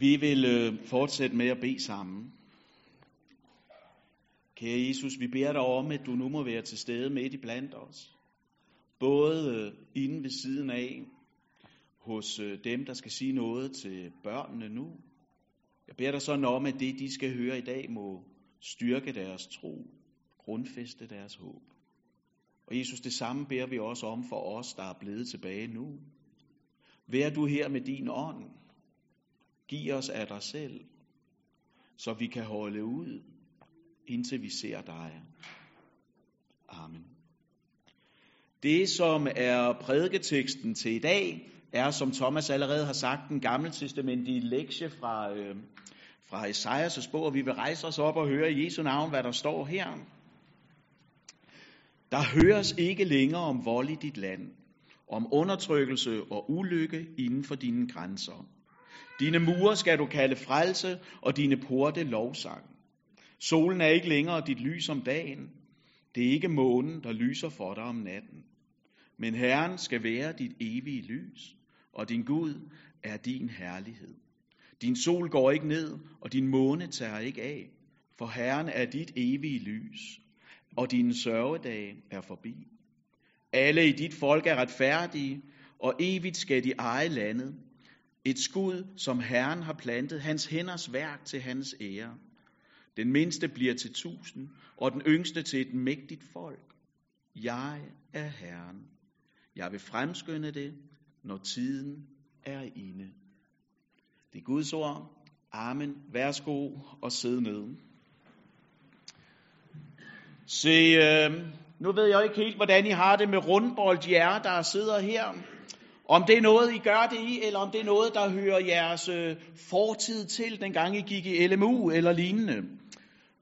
Vi vil øh, fortsætte med at bede sammen. Kære Jesus, vi beder dig om, at du nu må være til stede midt i blandt os. Både øh, inde ved siden af, hos øh, dem, der skal sige noget til børnene nu. Jeg beder dig sådan om, at det, de skal høre i dag, må styrke deres tro, grundfæste deres håb. Og Jesus, det samme beder vi også om for os, der er blevet tilbage nu. Vær du her med din ånd. Giv os af dig selv, så vi kan holde ud, indtil vi ser dig. Amen. Det, som er prædiketeksten til i dag, er, som Thomas allerede har sagt, den gamle testamentlige lektie fra, øh, fra Esajas' bog, og vi vil rejse os op og høre i Jesu navn, hvad der står her. Der høres ikke længere om vold i dit land, om undertrykkelse og ulykke inden for dine grænser. Dine mure skal du kalde frelse, og dine porte lovsang. Solen er ikke længere dit lys om dagen. Det er ikke månen, der lyser for dig om natten. Men Herren skal være dit evige lys, og din Gud er din herlighed. Din sol går ikke ned, og din måne tager ikke af, for Herren er dit evige lys, og dine sørgedage er forbi. Alle i dit folk er retfærdige, og evigt skal de eje landet. Et skud, som Herren har plantet, hans hænders værk til hans ære. Den mindste bliver til tusind, og den yngste til et mægtigt folk. Jeg er Herren. Jeg vil fremskynde det, når tiden er inde. Det er Guds ord. Amen. Værsgo og sid ned. Se, øh, nu ved jeg ikke helt, hvordan I har det med rundbold, jer, der sidder her. Om det er noget, I gør det i, eller om det er noget, der hører jeres øh, fortid til, dengang I gik i LMU eller lignende.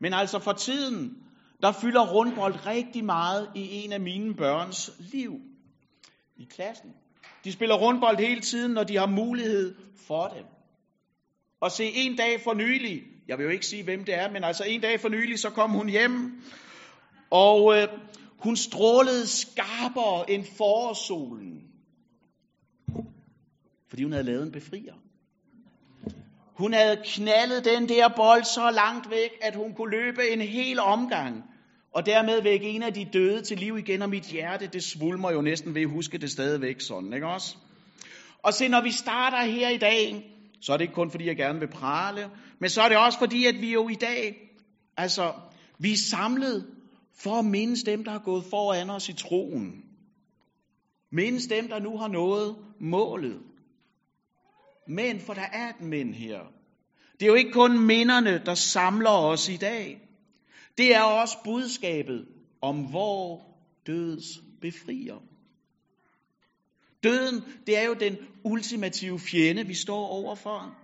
Men altså for tiden, der fylder rundbold rigtig meget i en af mine børns liv i klassen. De spiller rundbold hele tiden, når de har mulighed for det. Og se, en dag for nylig, jeg vil jo ikke sige, hvem det er, men altså en dag for nylig, så kom hun hjem, og øh, hun strålede skarpere end forårssolen. Fordi hun havde lavet en befrier. Hun havde knaldet den der bold så langt væk, at hun kunne løbe en hel omgang. Og dermed vække en af de døde til liv igen, og mit hjerte, det svulmer jo næsten ved at huske det stadigvæk sådan, ikke også? Og se, når vi starter her i dag, så er det ikke kun fordi, jeg gerne vil prale, men så er det også fordi, at vi jo i dag, altså, vi er samlet for at mindes dem, der har gået foran os i troen. Mindes dem, der nu har nået målet. Men, for der er et men her. Det er jo ikke kun minderne, der samler os i dag. Det er også budskabet om hvor døds befrier. Døden, det er jo den ultimative fjende, vi står overfor.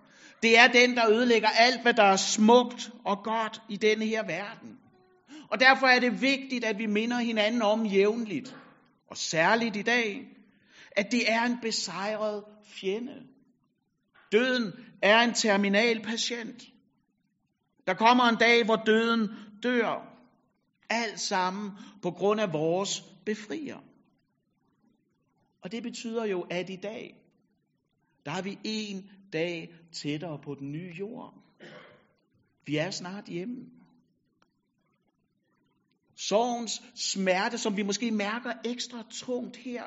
Det er den, der ødelægger alt, hvad der er smukt og godt i denne her verden. Og derfor er det vigtigt, at vi minder hinanden om jævnligt, og særligt i dag, at det er en besejret fjende. Døden er en terminal patient. Der kommer en dag, hvor døden dør. Alt sammen på grund af vores befrier. Og det betyder jo, at i dag, der har vi en dag tættere på den nye jord. Vi er snart hjemme. Sorgens smerte, som vi måske mærker ekstra tungt her,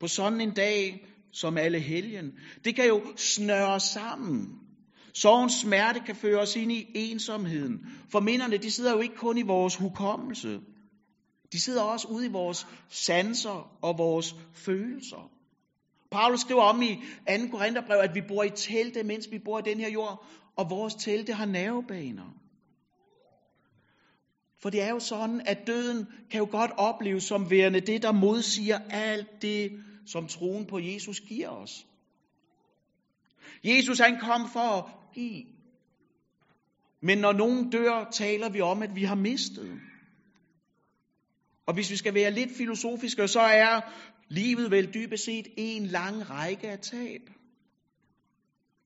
på sådan en dag som alle helgen, det kan jo snøre sammen Sorgens smerte kan føre os ind i ensomheden. For minderne, de sidder jo ikke kun i vores hukommelse. De sidder også ude i vores sanser og vores følelser. Paulus skriver om i 2. Korintherbrev, at vi bor i telte, mens vi bor i den her jord, og vores telte har nervebaner. For det er jo sådan, at døden kan jo godt opleves som værende det, der modsiger alt det, som troen på Jesus giver os. Jesus han kom for at give. Men når nogen dør, taler vi om, at vi har mistet. Og hvis vi skal være lidt filosofiske, så er livet vel dybest set en lang række af tab.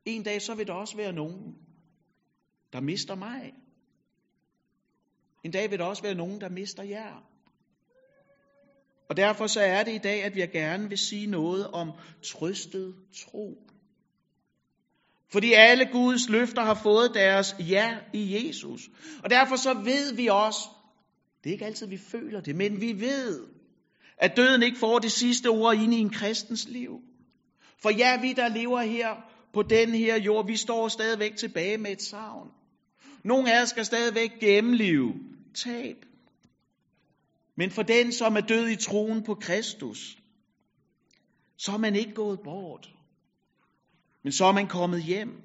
En dag så vil der også være nogen, der mister mig. En dag vil der også være nogen, der mister jer. Og derfor så er det i dag, at jeg gerne vil sige noget om trøstet tro. Fordi alle Guds løfter har fået deres ja i Jesus. Og derfor så ved vi også, det er ikke altid vi føler det, men vi ved, at døden ikke får det sidste ord ind i en kristens liv. For ja, vi der lever her på den her jord, vi står stadigvæk tilbage med et savn. Nogle af os skal stadigvæk gennemleve tab. Men for den, som er død i troen på Kristus, så er man ikke gået bort. Men så er man kommet hjem.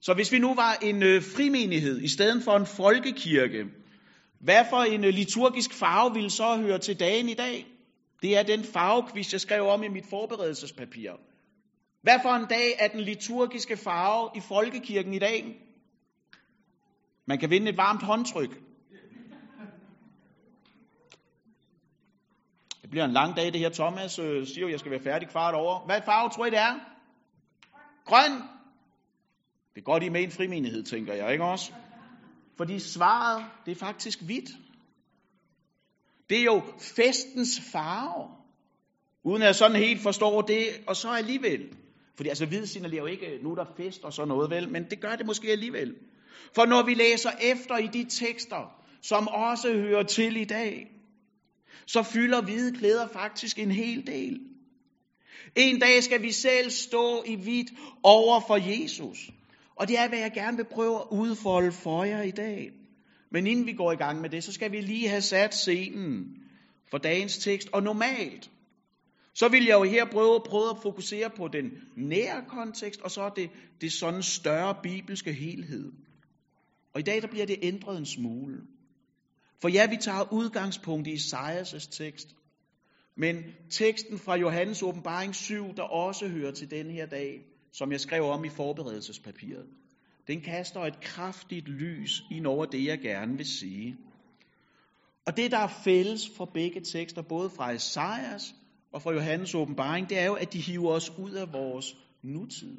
Så hvis vi nu var en øh, frimenighed i stedet for en folkekirke, hvad for en øh, liturgisk farve ville så høre til dagen i dag? Det er den farvekvist, jeg skrev om i mit forberedelsespapir. Hvad for en dag er den liturgiske farve i folkekirken i dag? Man kan vinde et varmt håndtryk. Det bliver en lang dag, det her. Thomas øh, siger jo, jeg skal være færdig kvart over. Hvad farve tror I, det er? Grøn. Det er godt, I er med i en frimenighed, tænker jeg, ikke også? Fordi svaret, det er faktisk hvidt. Det er jo festens farve. Uden at jeg sådan helt forstår det, og så alligevel. Fordi altså hvid signalerer jo ikke, nu er der fest og sådan noget, vel? Men det gør det måske alligevel. For når vi læser efter i de tekster, som også hører til i dag, så fylder hvide klæder faktisk en hel del. En dag skal vi selv stå i hvidt over for Jesus. Og det er, hvad jeg gerne vil prøve at udfolde for jer i dag. Men inden vi går i gang med det, så skal vi lige have sat scenen for dagens tekst. Og normalt, så vil jeg jo her prøve, prøve at fokusere på den nære kontekst, og så det, det sådan større bibelske helhed. Og i dag, der bliver det ændret en smule. For ja, vi tager udgangspunkt i Isaias' tekst. Men teksten fra Johannes åbenbaring 7, der også hører til den her dag, som jeg skrev om i forberedelsespapiret, den kaster et kraftigt lys ind over det, jeg gerne vil sige. Og det, der er fælles for begge tekster, både fra Esajas og fra Johannes åbenbaring, det er jo, at de hiver os ud af vores nutid.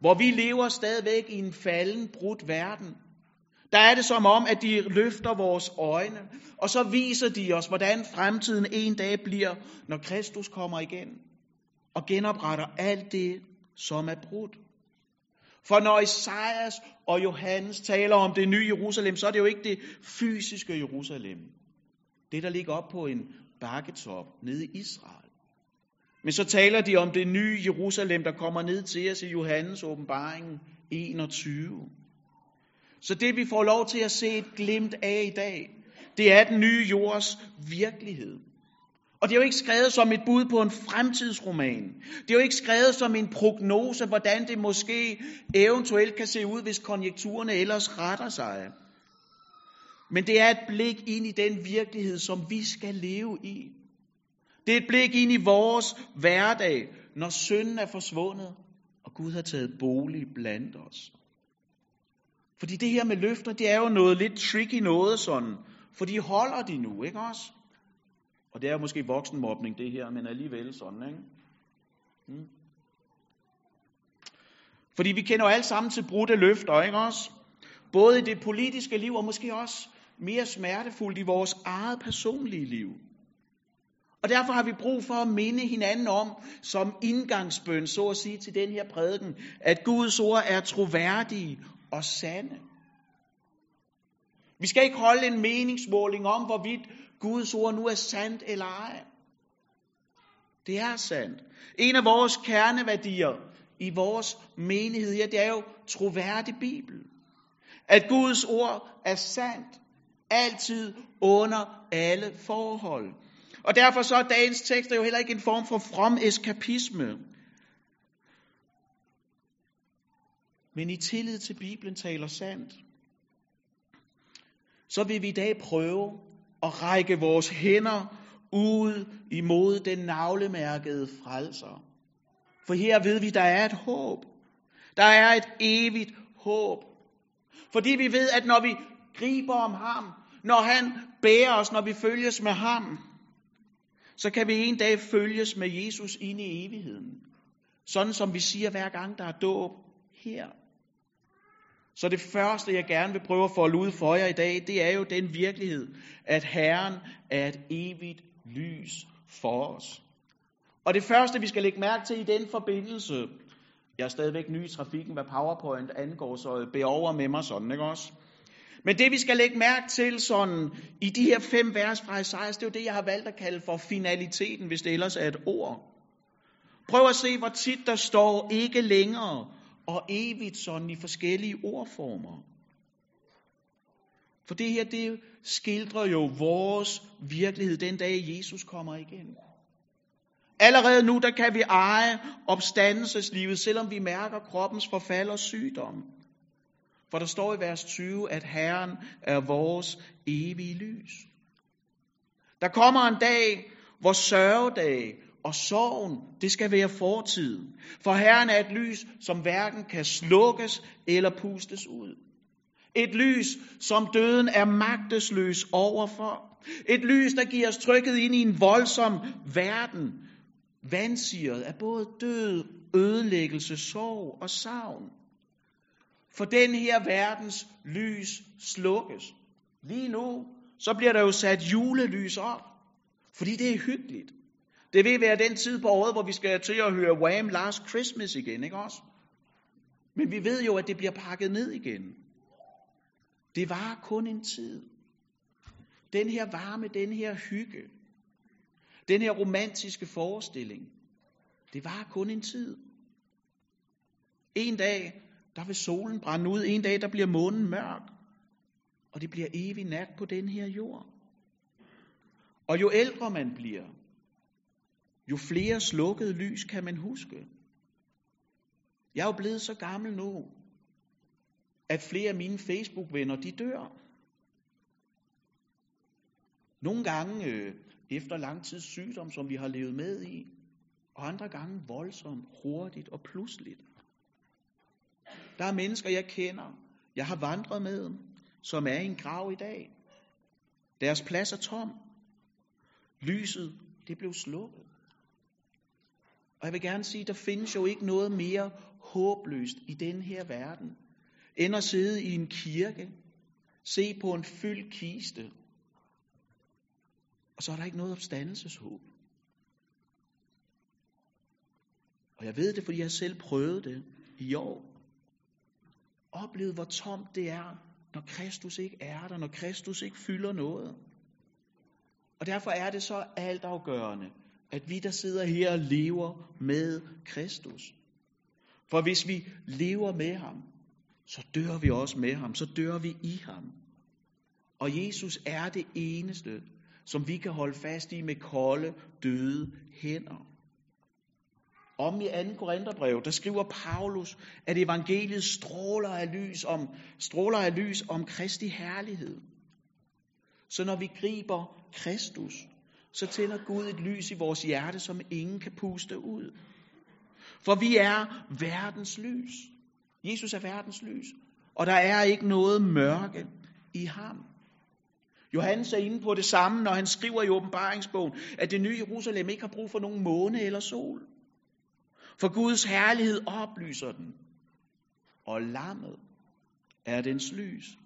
Hvor vi lever stadigvæk i en falden, brudt verden. Der er det som om, at de løfter vores øjne, og så viser de os, hvordan fremtiden en dag bliver, når Kristus kommer igen og genopretter alt det, som er brudt. For når Isaias og Johannes taler om det nye Jerusalem, så er det jo ikke det fysiske Jerusalem. Det, der ligger op på en bakketop nede i Israel. Men så taler de om det nye Jerusalem, der kommer ned til os i Johannes åbenbaring 21. Så det vi får lov til at se et glimt af i dag, det er den nye jords virkelighed. Og det er jo ikke skrevet som et bud på en fremtidsroman. Det er jo ikke skrevet som en prognose, hvordan det måske eventuelt kan se ud, hvis konjunkturerne ellers retter sig. Men det er et blik ind i den virkelighed, som vi skal leve i. Det er et blik ind i vores hverdag, når synden er forsvundet, og Gud har taget bolig blandt os. Fordi det her med løfter, det er jo noget lidt tricky noget sådan. For de holder de nu, ikke også? Og det er jo måske voksenmobning det her, men alligevel sådan, ikke? Hmm. Fordi vi kender jo alle sammen til brudte løfter, ikke også? Både i det politiske liv, og måske også mere smertefuldt i vores eget personlige liv. Og derfor har vi brug for at minde hinanden om, som indgangsbøn, så at sige, til den her prædiken, at Guds ord er troværdige og sande. Vi skal ikke holde en meningsmåling om, hvorvidt Guds ord nu er sandt eller ej. Det er sandt. En af vores kerneværdier i vores menighed her, det er jo troværdig Bibel. At Guds ord er sandt, altid under alle forhold. Og derfor så er dagens tekst jo heller ikke en form for from eskapisme. Men i tillid til Bibelen taler sandt, så vil vi i dag prøve at række vores hænder ud imod den navlemærkede frelser. For her ved vi, der er et håb. Der er et evigt håb. Fordi vi ved, at når vi griber om ham, når han bærer os, når vi følges med ham, så kan vi en dag følges med Jesus ind i evigheden. Sådan som vi siger hver gang, der er dåb her. Så det første, jeg gerne vil prøve at folde ud for jer i dag, det er jo den virkelighed, at Herren er et evigt lys for os. Og det første, vi skal lægge mærke til i den forbindelse, jeg er stadigvæk ny i trafikken, hvad PowerPoint angår, så be over med mig sådan, ikke også? Men det vi skal lægge mærke til sådan, i de her fem vers fra Isaias, det er jo det, jeg har valgt at kalde for finaliteten, hvis det ellers er et ord. Prøv at se, hvor tit der står ikke længere og evigt sådan i forskellige ordformer. For det her, det skildrer jo vores virkelighed den dag, Jesus kommer igen. Allerede nu, der kan vi eje opstandelseslivet, selvom vi mærker kroppens forfald og sygdom. For der står i vers 20, at Herren er vores evige lys. Der kommer en dag, hvor sørgedag og sorgen, det skal være fortiden. For Herren er et lys, som hverken kan slukkes eller pustes ud. Et lys, som døden er magtesløs overfor. Et lys, der giver os trykket ind i en voldsom verden, vandsiret af både død, ødelæggelse, sorg og savn. For den her verdens lys slukkes. Lige nu, så bliver der jo sat julelys op, fordi det er hyggeligt. Det vil være den tid på året, hvor vi skal til at høre Wham! Last Christmas igen, ikke også? Men vi ved jo, at det bliver pakket ned igen. Det var kun en tid. Den her varme, den her hygge, den her romantiske forestilling, det var kun en tid. En dag, der vil solen brænde ud. En dag, der bliver månen mørk. Og det bliver evig nat på den her jord. Og jo ældre man bliver, jo flere slukkede lys kan man huske. Jeg er jo blevet så gammel nu, at flere af mine Facebook-venner, de dør. Nogle gange øh, efter lang tids sygdom, som vi har levet med i, og andre gange voldsomt, hurtigt og pludseligt. Der er mennesker, jeg kender, jeg har vandret med, som er i en grav i dag. Deres plads er tom. Lyset, det blev slukket. Og jeg vil gerne sige, der findes jo ikke noget mere håbløst i den her verden, end at sidde i en kirke, se på en fyldt kiste, og så er der ikke noget opstandelseshåb. Og jeg ved det, fordi jeg selv prøvede det i år. Oplevet, hvor tomt det er, når Kristus ikke er der, når Kristus ikke fylder noget. Og derfor er det så altafgørende, at vi, der sidder her, lever med Kristus. For hvis vi lever med ham, så dør vi også med ham, så dør vi i ham. Og Jesus er det eneste, som vi kan holde fast i med kolde, døde hænder. Om i 2. Korintherbrev, der skriver Paulus, at evangeliet stråler af lys om, stråler af lys om Kristi herlighed. Så når vi griber Kristus, så tænder Gud et lys i vores hjerte, som ingen kan puste ud. For vi er verdens lys. Jesus er verdens lys. Og der er ikke noget mørke i ham. Johannes er inde på det samme, når han skriver i åbenbaringsbogen, at det nye Jerusalem ikke har brug for nogen måne eller sol. For Guds herlighed oplyser den. Og lammet er dens lys.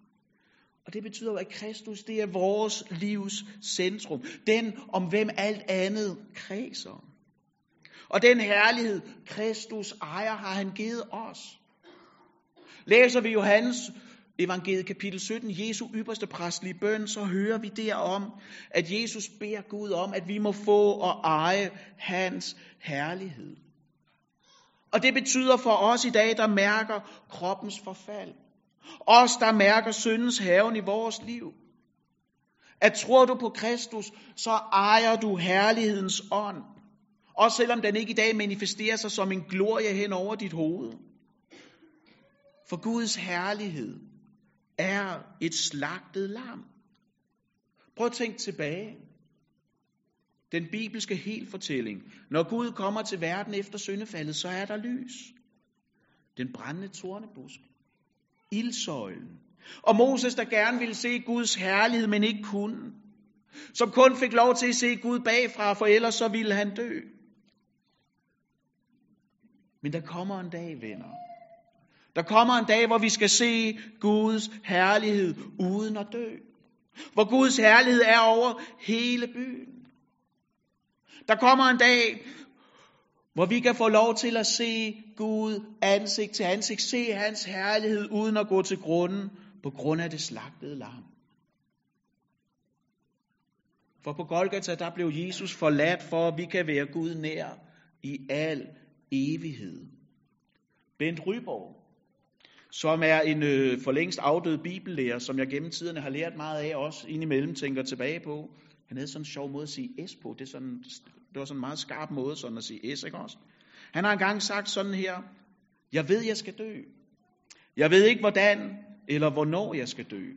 Og det betyder jo, at Kristus, det er vores livs centrum. Den, om hvem alt andet kredser. Og den herlighed, Kristus ejer, har han givet os. Læser vi Johannes evangeliet kapitel 17, Jesu ypperste præstlige bøn, så hører vi derom, at Jesus beder Gud om, at vi må få og eje hans herlighed. Og det betyder for os i dag, der mærker kroppens forfald. Os, der mærker syndens haven i vores liv. At tror du på Kristus, så ejer du herlighedens ånd. Også selvom den ikke i dag manifesterer sig som en glorie hen over dit hoved. For Guds herlighed er et slagtet lam. Prøv at tænke tilbage. Den bibelske helfortælling. Når Gud kommer til verden efter syndefaldet, så er der lys. Den brændende tornebusk. Ildsøjlen. Og Moses, der gerne ville se Guds herlighed, men ikke kunne. Som kun fik lov til at se Gud bagfra, for ellers så ville han dø. Men der kommer en dag, venner. Der kommer en dag, hvor vi skal se Guds herlighed uden at dø. Hvor Guds herlighed er over hele byen. Der kommer en dag, hvor vi kan få lov til at se Gud ansigt til ansigt, se hans herlighed uden at gå til grunden på grund af det slagtede lam. For på Golgata, der blev Jesus forladt for, at vi kan være Gud nær i al evighed. Bent Ryborg, som er en øh, for længst afdød bibellærer, som jeg gennem tiderne har lært meget af, også indimellem tænker tilbage på. Han havde sådan en sjov måde at sige S på. Det, er sådan, det var sådan en meget skarp måde sådan at sige S, ikke også? Han har engang sagt sådan her, jeg ved, jeg skal dø. Jeg ved ikke, hvordan eller hvornår jeg skal dø.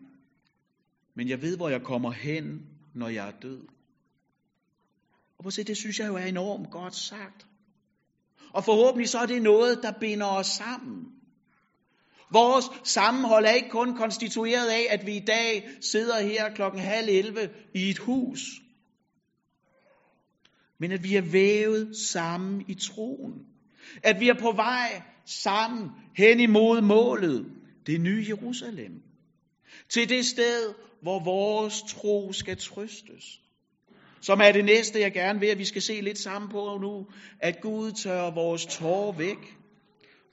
Men jeg ved, hvor jeg kommer hen, når jeg er død. Og på se, det synes jeg jo er enormt godt sagt. Og forhåbentlig så er det noget, der binder os sammen. Vores sammenhold er ikke kun konstitueret af, at vi i dag sidder her klokken halv 11 i et hus, men at vi er vævet sammen i troen. At vi er på vej sammen hen imod målet, det nye Jerusalem. Til det sted, hvor vores tro skal trøstes. Som er det næste, jeg gerne vil, at vi skal se lidt sammen på nu. At Gud tørrer vores tårer væk.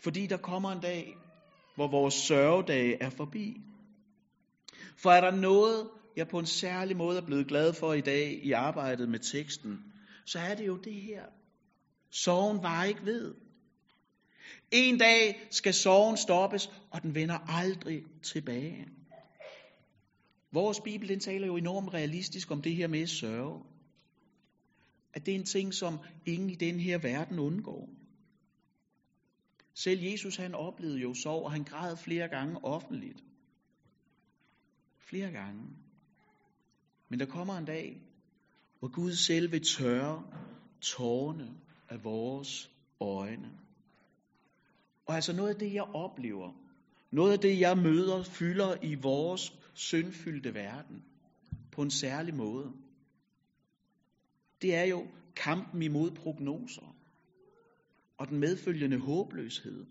Fordi der kommer en dag, hvor vores sørgedag er forbi. For er der noget, jeg på en særlig måde er blevet glad for i dag i arbejdet med teksten, så er det jo det her. Sorgen var ikke ved. En dag skal sorgen stoppes, og den vender aldrig tilbage. Vores Bibel den taler jo enormt realistisk om det her med sørge. At det er en ting, som ingen i den her verden undgår. Selv Jesus han oplevede jo sorg, og han græd flere gange offentligt. Flere gange. Men der kommer en dag, hvor Gud selv vil tørre tårne af vores øjne. Og altså noget af det, jeg oplever, noget af det, jeg møder, fylder i vores syndfyldte verden på en særlig måde. Det er jo kampen imod prognoser og den medfølgende håbløshed.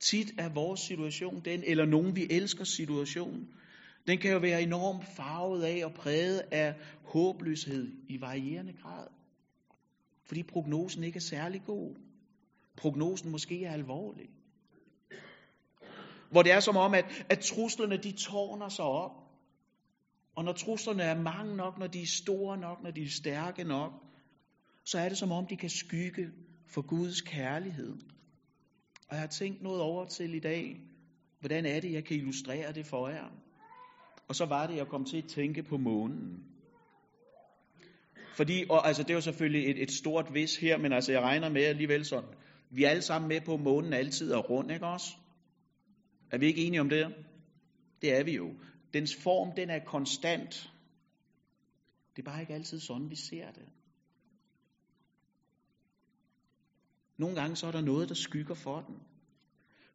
Tit er vores situation den, eller nogen vi elsker situation, den kan jo være enormt farvet af og præget af håbløshed i varierende grad. Fordi prognosen ikke er særlig god. Prognosen måske er alvorlig. Hvor det er som om, at, at truslerne de tårner sig op. Og når truslerne er mange nok, når de er store nok, når de er stærke nok, så er det som om, de kan skygge for Guds kærlighed. Og jeg har tænkt noget over til i dag, hvordan er det, jeg kan illustrere det for jer. Og så var det, jeg kom til at tænke på månen. Fordi, og altså det er jo selvfølgelig et, et stort vis her, men altså jeg regner med alligevel sådan, vi er alle sammen med på, at månen altid er rund, ikke også? Er vi ikke enige om det? Det er vi jo. Dens form, den er konstant. Det er bare ikke altid sådan, vi ser det. Nogle gange så er der noget, der skygger for den,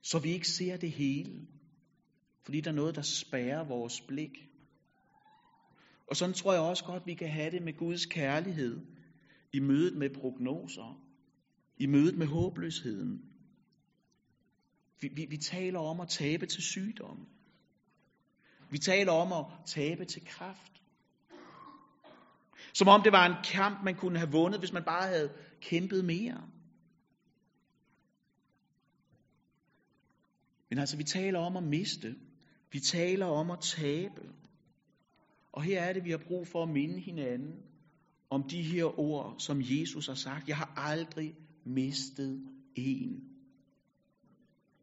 så vi ikke ser det hele. Fordi der er noget, der spærrer vores blik. Og sådan tror jeg også godt, vi kan have det med Guds kærlighed i mødet med prognoser, i mødet med håbløsheden. Vi, vi, vi taler om at tabe til sygdom. Vi taler om at tabe til kraft. Som om det var en kamp, man kunne have vundet, hvis man bare havde kæmpet mere. Men altså, vi taler om at miste. Vi taler om at tabe. Og her er det, vi har brug for at minde hinanden om de her ord, som Jesus har sagt. Jeg har aldrig mistet en.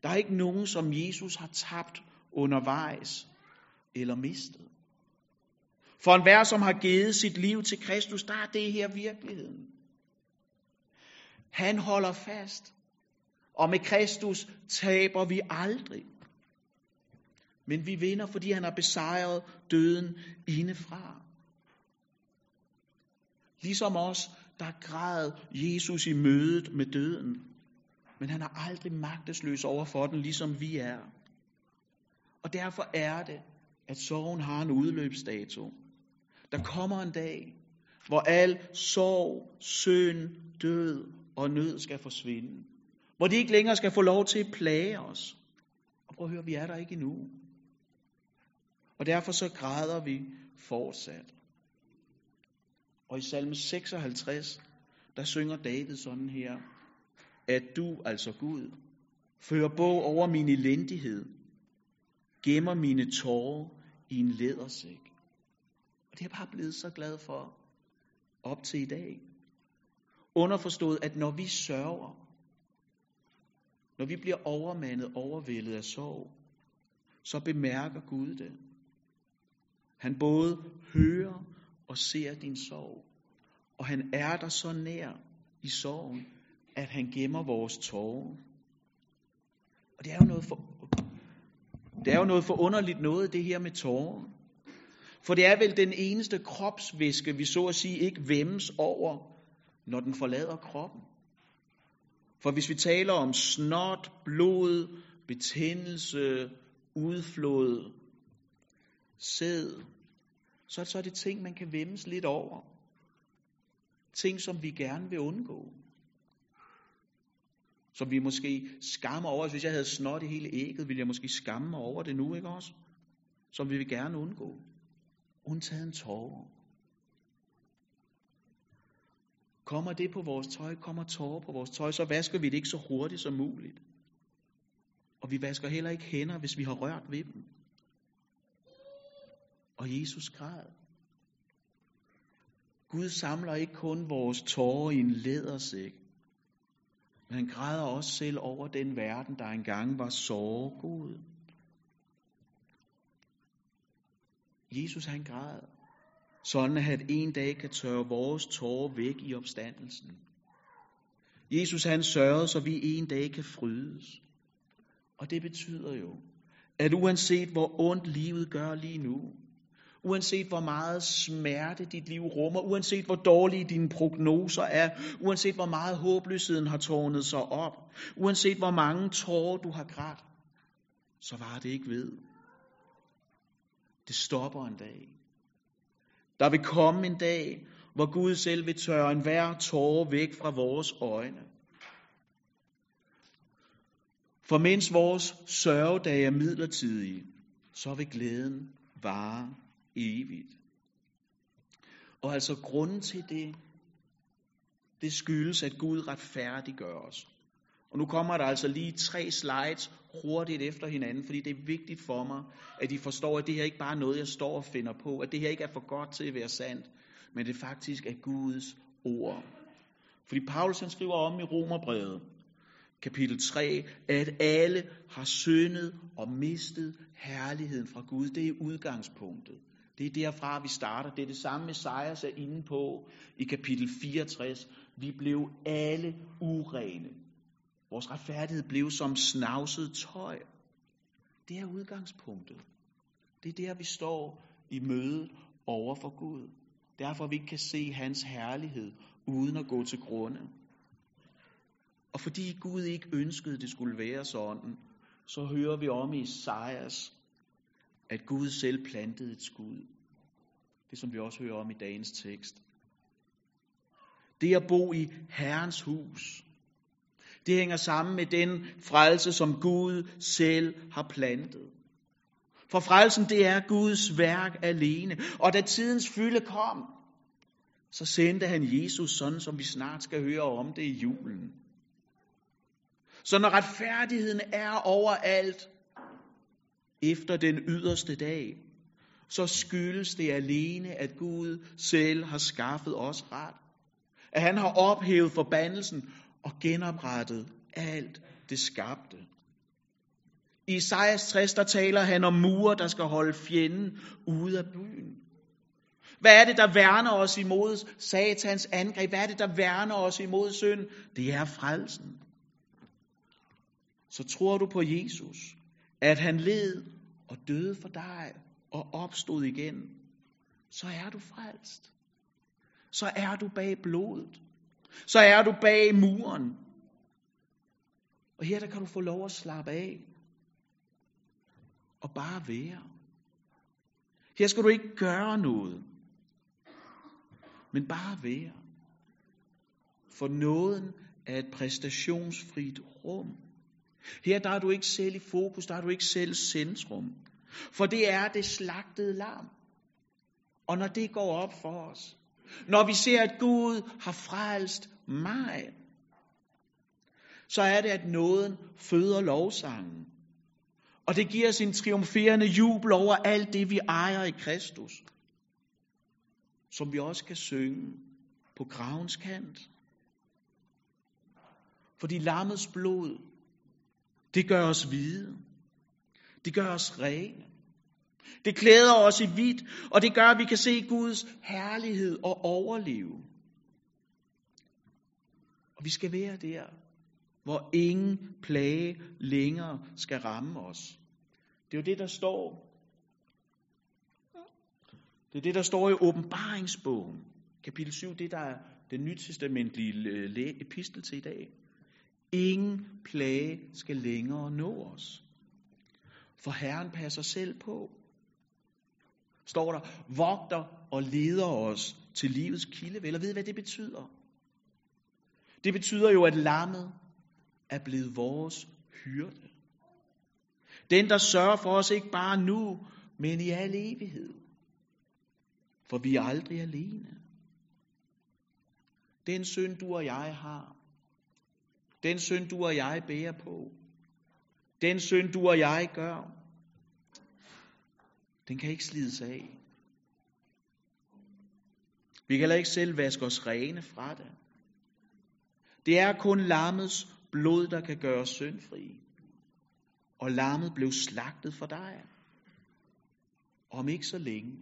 Der er ikke nogen, som Jesus har tabt undervejs eller mistet. For enhver, som har givet sit liv til Kristus, der er det her virkeligheden. Han holder fast. Og med Kristus taber vi aldrig. Men vi vinder, fordi han har besejret døden indefra. Ligesom os, der græd Jesus i mødet med døden. Men han er aldrig magtesløs over for den, ligesom vi er. Og derfor er det, at sorgen har en udløbsdato. Der kommer en dag, hvor al sorg, søn, død og nød skal forsvinde. Hvor de ikke længere skal få lov til at plage os. Og prøv at høre, vi er der ikke endnu. Og derfor så græder vi fortsat. Og i salme 56, der synger David sådan her, at du, altså Gud, fører bog over min elendighed, gemmer mine tårer i en lædersæk. Og det er jeg bare blevet så glad for op til i dag. Underforstået, at når vi sørger, når vi bliver overmandet, overvældet af sorg, så bemærker Gud det. Han både hører og ser din sorg. Og han er der så nær i sorgen, at han gemmer vores tårer. Og det er jo noget for, det er jo noget forunderligt noget, det her med tårer. For det er vel den eneste kropsvæske, vi så at sige ikke vemmes over, når den forlader kroppen. For hvis vi taler om snot, blod, betændelse, udflod, sæd, så er det det ting, man kan vemmes lidt over. Ting, som vi gerne vil undgå. Som vi måske skammer over. Hvis jeg havde snot i hele ægget, ville jeg måske skamme mig over det nu, ikke også? Som vi vil gerne undgå. Undtagen tårer. Kommer det på vores tøj, kommer tårer på vores tøj, så vasker vi det ikke så hurtigt som muligt. Og vi vasker heller ikke hænder, hvis vi har rørt ved dem. Og Jesus græd. Gud samler ikke kun vores tårer i en lædersæk, men han græder også selv over den verden, der engang var sårgod. Jesus han græd, sådan at en dag kan tørre vores tårer væk i opstandelsen. Jesus han sørgede, så vi en dag kan frydes. Og det betyder jo, at uanset hvor ondt livet gør lige nu, uanset hvor meget smerte dit liv rummer, uanset hvor dårlige dine prognoser er, uanset hvor meget håbløsheden har tårnet sig op, uanset hvor mange tårer du har grædt, så var det ikke ved. Det stopper en dag. Der vil komme en dag, hvor Gud selv vil tørre enhver tårer væk fra vores øjne. For mens vores sørgedage er midlertidige, så vil glæden vare evigt. Og altså grunden til det, det skyldes, at Gud retfærdiggør os. Og nu kommer der altså lige tre slides hurtigt efter hinanden, fordi det er vigtigt for mig, at I forstår, at det her ikke bare er noget, jeg står og finder på, at det her ikke er for godt til at være sandt, men det faktisk er Guds ord. Fordi Paulus han skriver om i Romerbrevet, kapitel 3, at alle har syndet og mistet herligheden fra Gud. Det er udgangspunktet. Det er derfra, vi starter. Det er det samme, Messias er inde på i kapitel 64. Vi blev alle urene. Vores retfærdighed blev som snavset tøj. Det er udgangspunktet. Det er der, vi står i mødet over for Gud. Derfor vi ikke kan se hans herlighed uden at gå til grunde. Og fordi Gud ikke ønskede, det skulle være sådan, så hører vi om i Isaias, at Gud selv plantede et skud. Det som vi også hører om i dagens tekst. Det at bo i Herrens hus, det hænger sammen med den frelse, som Gud selv har plantet. For frelsen, det er Guds værk alene. Og da tidens fylde kom, så sendte han Jesus sådan, som vi snart skal høre om det i julen. Så når retfærdigheden er overalt efter den yderste dag, så skyldes det alene, at Gud selv har skaffet os ret. At han har ophævet forbandelsen og genoprettet alt det skabte. I Isaias 60, der taler han om mure, der skal holde fjenden ude af byen. Hvad er det, der værner os imod satans angreb? Hvad er det, der værner os imod synd? Det er frelsen. Så tror du på Jesus, at han led og døde for dig og opstod igen, så er du frelst. Så er du bag blodet. Så er du bag muren. Og her der kan du få lov at slappe af. Og bare være. Her skal du ikke gøre noget. Men bare være. For nåden er et præstationsfrit rum. Her der er du ikke selv i fokus, der er du ikke selv centrum. For det er det slagtede lam. Og når det går op for os, når vi ser, at Gud har frelst mig, så er det, at nåden føder lovsangen. Og det giver os en triumferende jubel over alt det, vi ejer i Kristus. Som vi også kan synge på gravens kant. Fordi lammets blod, det gør os hvide. Det gør os rene. Det klæder os i hvidt, og det gør, at vi kan se Guds herlighed og overleve. Og vi skal være der, hvor ingen plage længere skal ramme os. Det er jo det, der står. Det er det, der står i åbenbaringsbogen, kapitel 7, det der er den nytestamentlige øh, epistel til i dag. Ingen plage skal længere nå os. For Herren passer selv på. Står der, vogter og leder os til livets kilde. Og ved hvad det betyder? Det betyder jo, at lammet er blevet vores hyrde. Den, der sørger for os ikke bare nu, men i al evighed. For vi er aldrig alene. Den synd, du og jeg har, den synd, du og jeg bærer på, den synd, du og jeg gør, den kan ikke slides af. Vi kan heller ikke selv vaske os rene fra det. Det er kun lammets blod, der kan gøre os syndfri. Og lammet blev slagtet for dig. Om ikke så længe,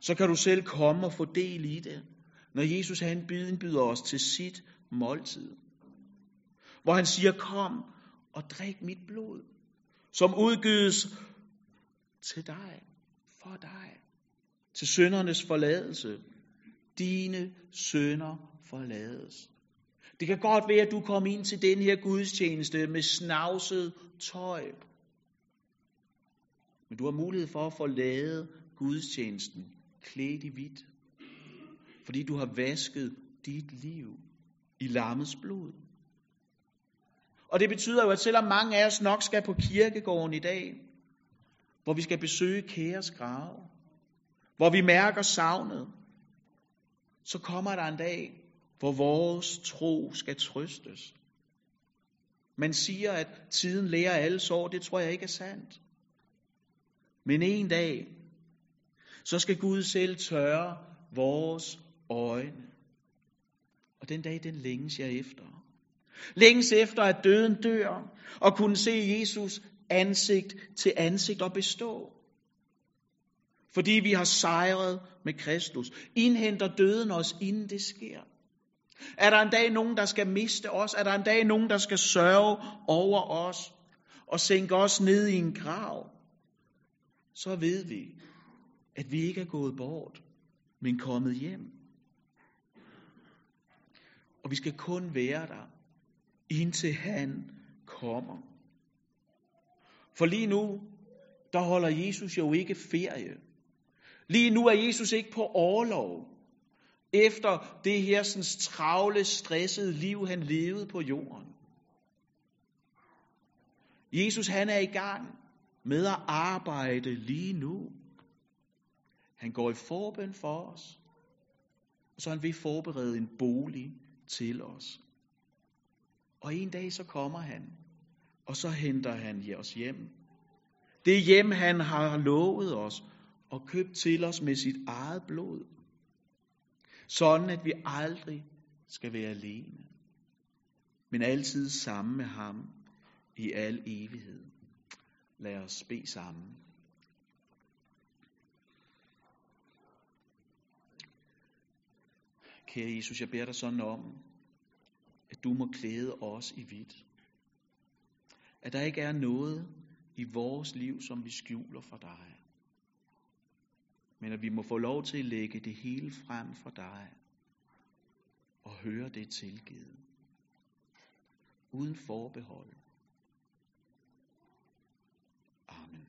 så kan du selv komme og få del i det, når Jesus han byder os til sit måltid. Hvor han siger, kom og drik mit blod, som udgives til dig, for dig, til søndernes forladelse. Dine sønder forlades. Det kan godt være, at du kommer ind til den her gudstjeneste med snavset tøj. Men du har mulighed for at forlade gudstjenesten klædt i hvidt. Fordi du har vasket dit liv i lammets blod. Og det betyder jo, at selvom mange af os nok skal på kirkegården i dag, hvor vi skal besøge kæres grave, hvor vi mærker savnet, så kommer der en dag, hvor vores tro skal trøstes. Man siger, at tiden lærer alle sår. Det tror jeg ikke er sandt. Men en dag, så skal Gud selv tørre vores øjne. Og den dag, den længes jeg efter. Længes efter, at døden dør, og kunne se Jesus ansigt til ansigt og bestå. Fordi vi har sejret med Kristus. Indhenter døden os, inden det sker. Er der en dag nogen, der skal miste os? Er der en dag nogen, der skal sørge over os og sænke os ned i en grav? Så ved vi, at vi ikke er gået bort, men kommet hjem. Og vi skal kun være der, indtil han kommer. For lige nu, der holder Jesus jo ikke ferie. Lige nu er Jesus ikke på overlov efter det her sådan, travle, stressede liv, han levede på jorden. Jesus han er i gang med at arbejde lige nu. Han går i forbøn for os, og så han vil forberede en bolig til os. Og en dag så kommer han, og så henter han os hjem. Det hjem, han har lovet os og købt til os med sit eget blod. Sådan at vi aldrig skal være alene, men altid sammen med ham i al evighed. Lad os bede sammen. Kære Jesus, jeg beder dig sådan om, at du må klæde os i hvidt. At der ikke er noget i vores liv, som vi skjuler for dig men at vi må få lov til at lægge det hele frem for dig og høre det tilgivet. Uden forbehold. Amen.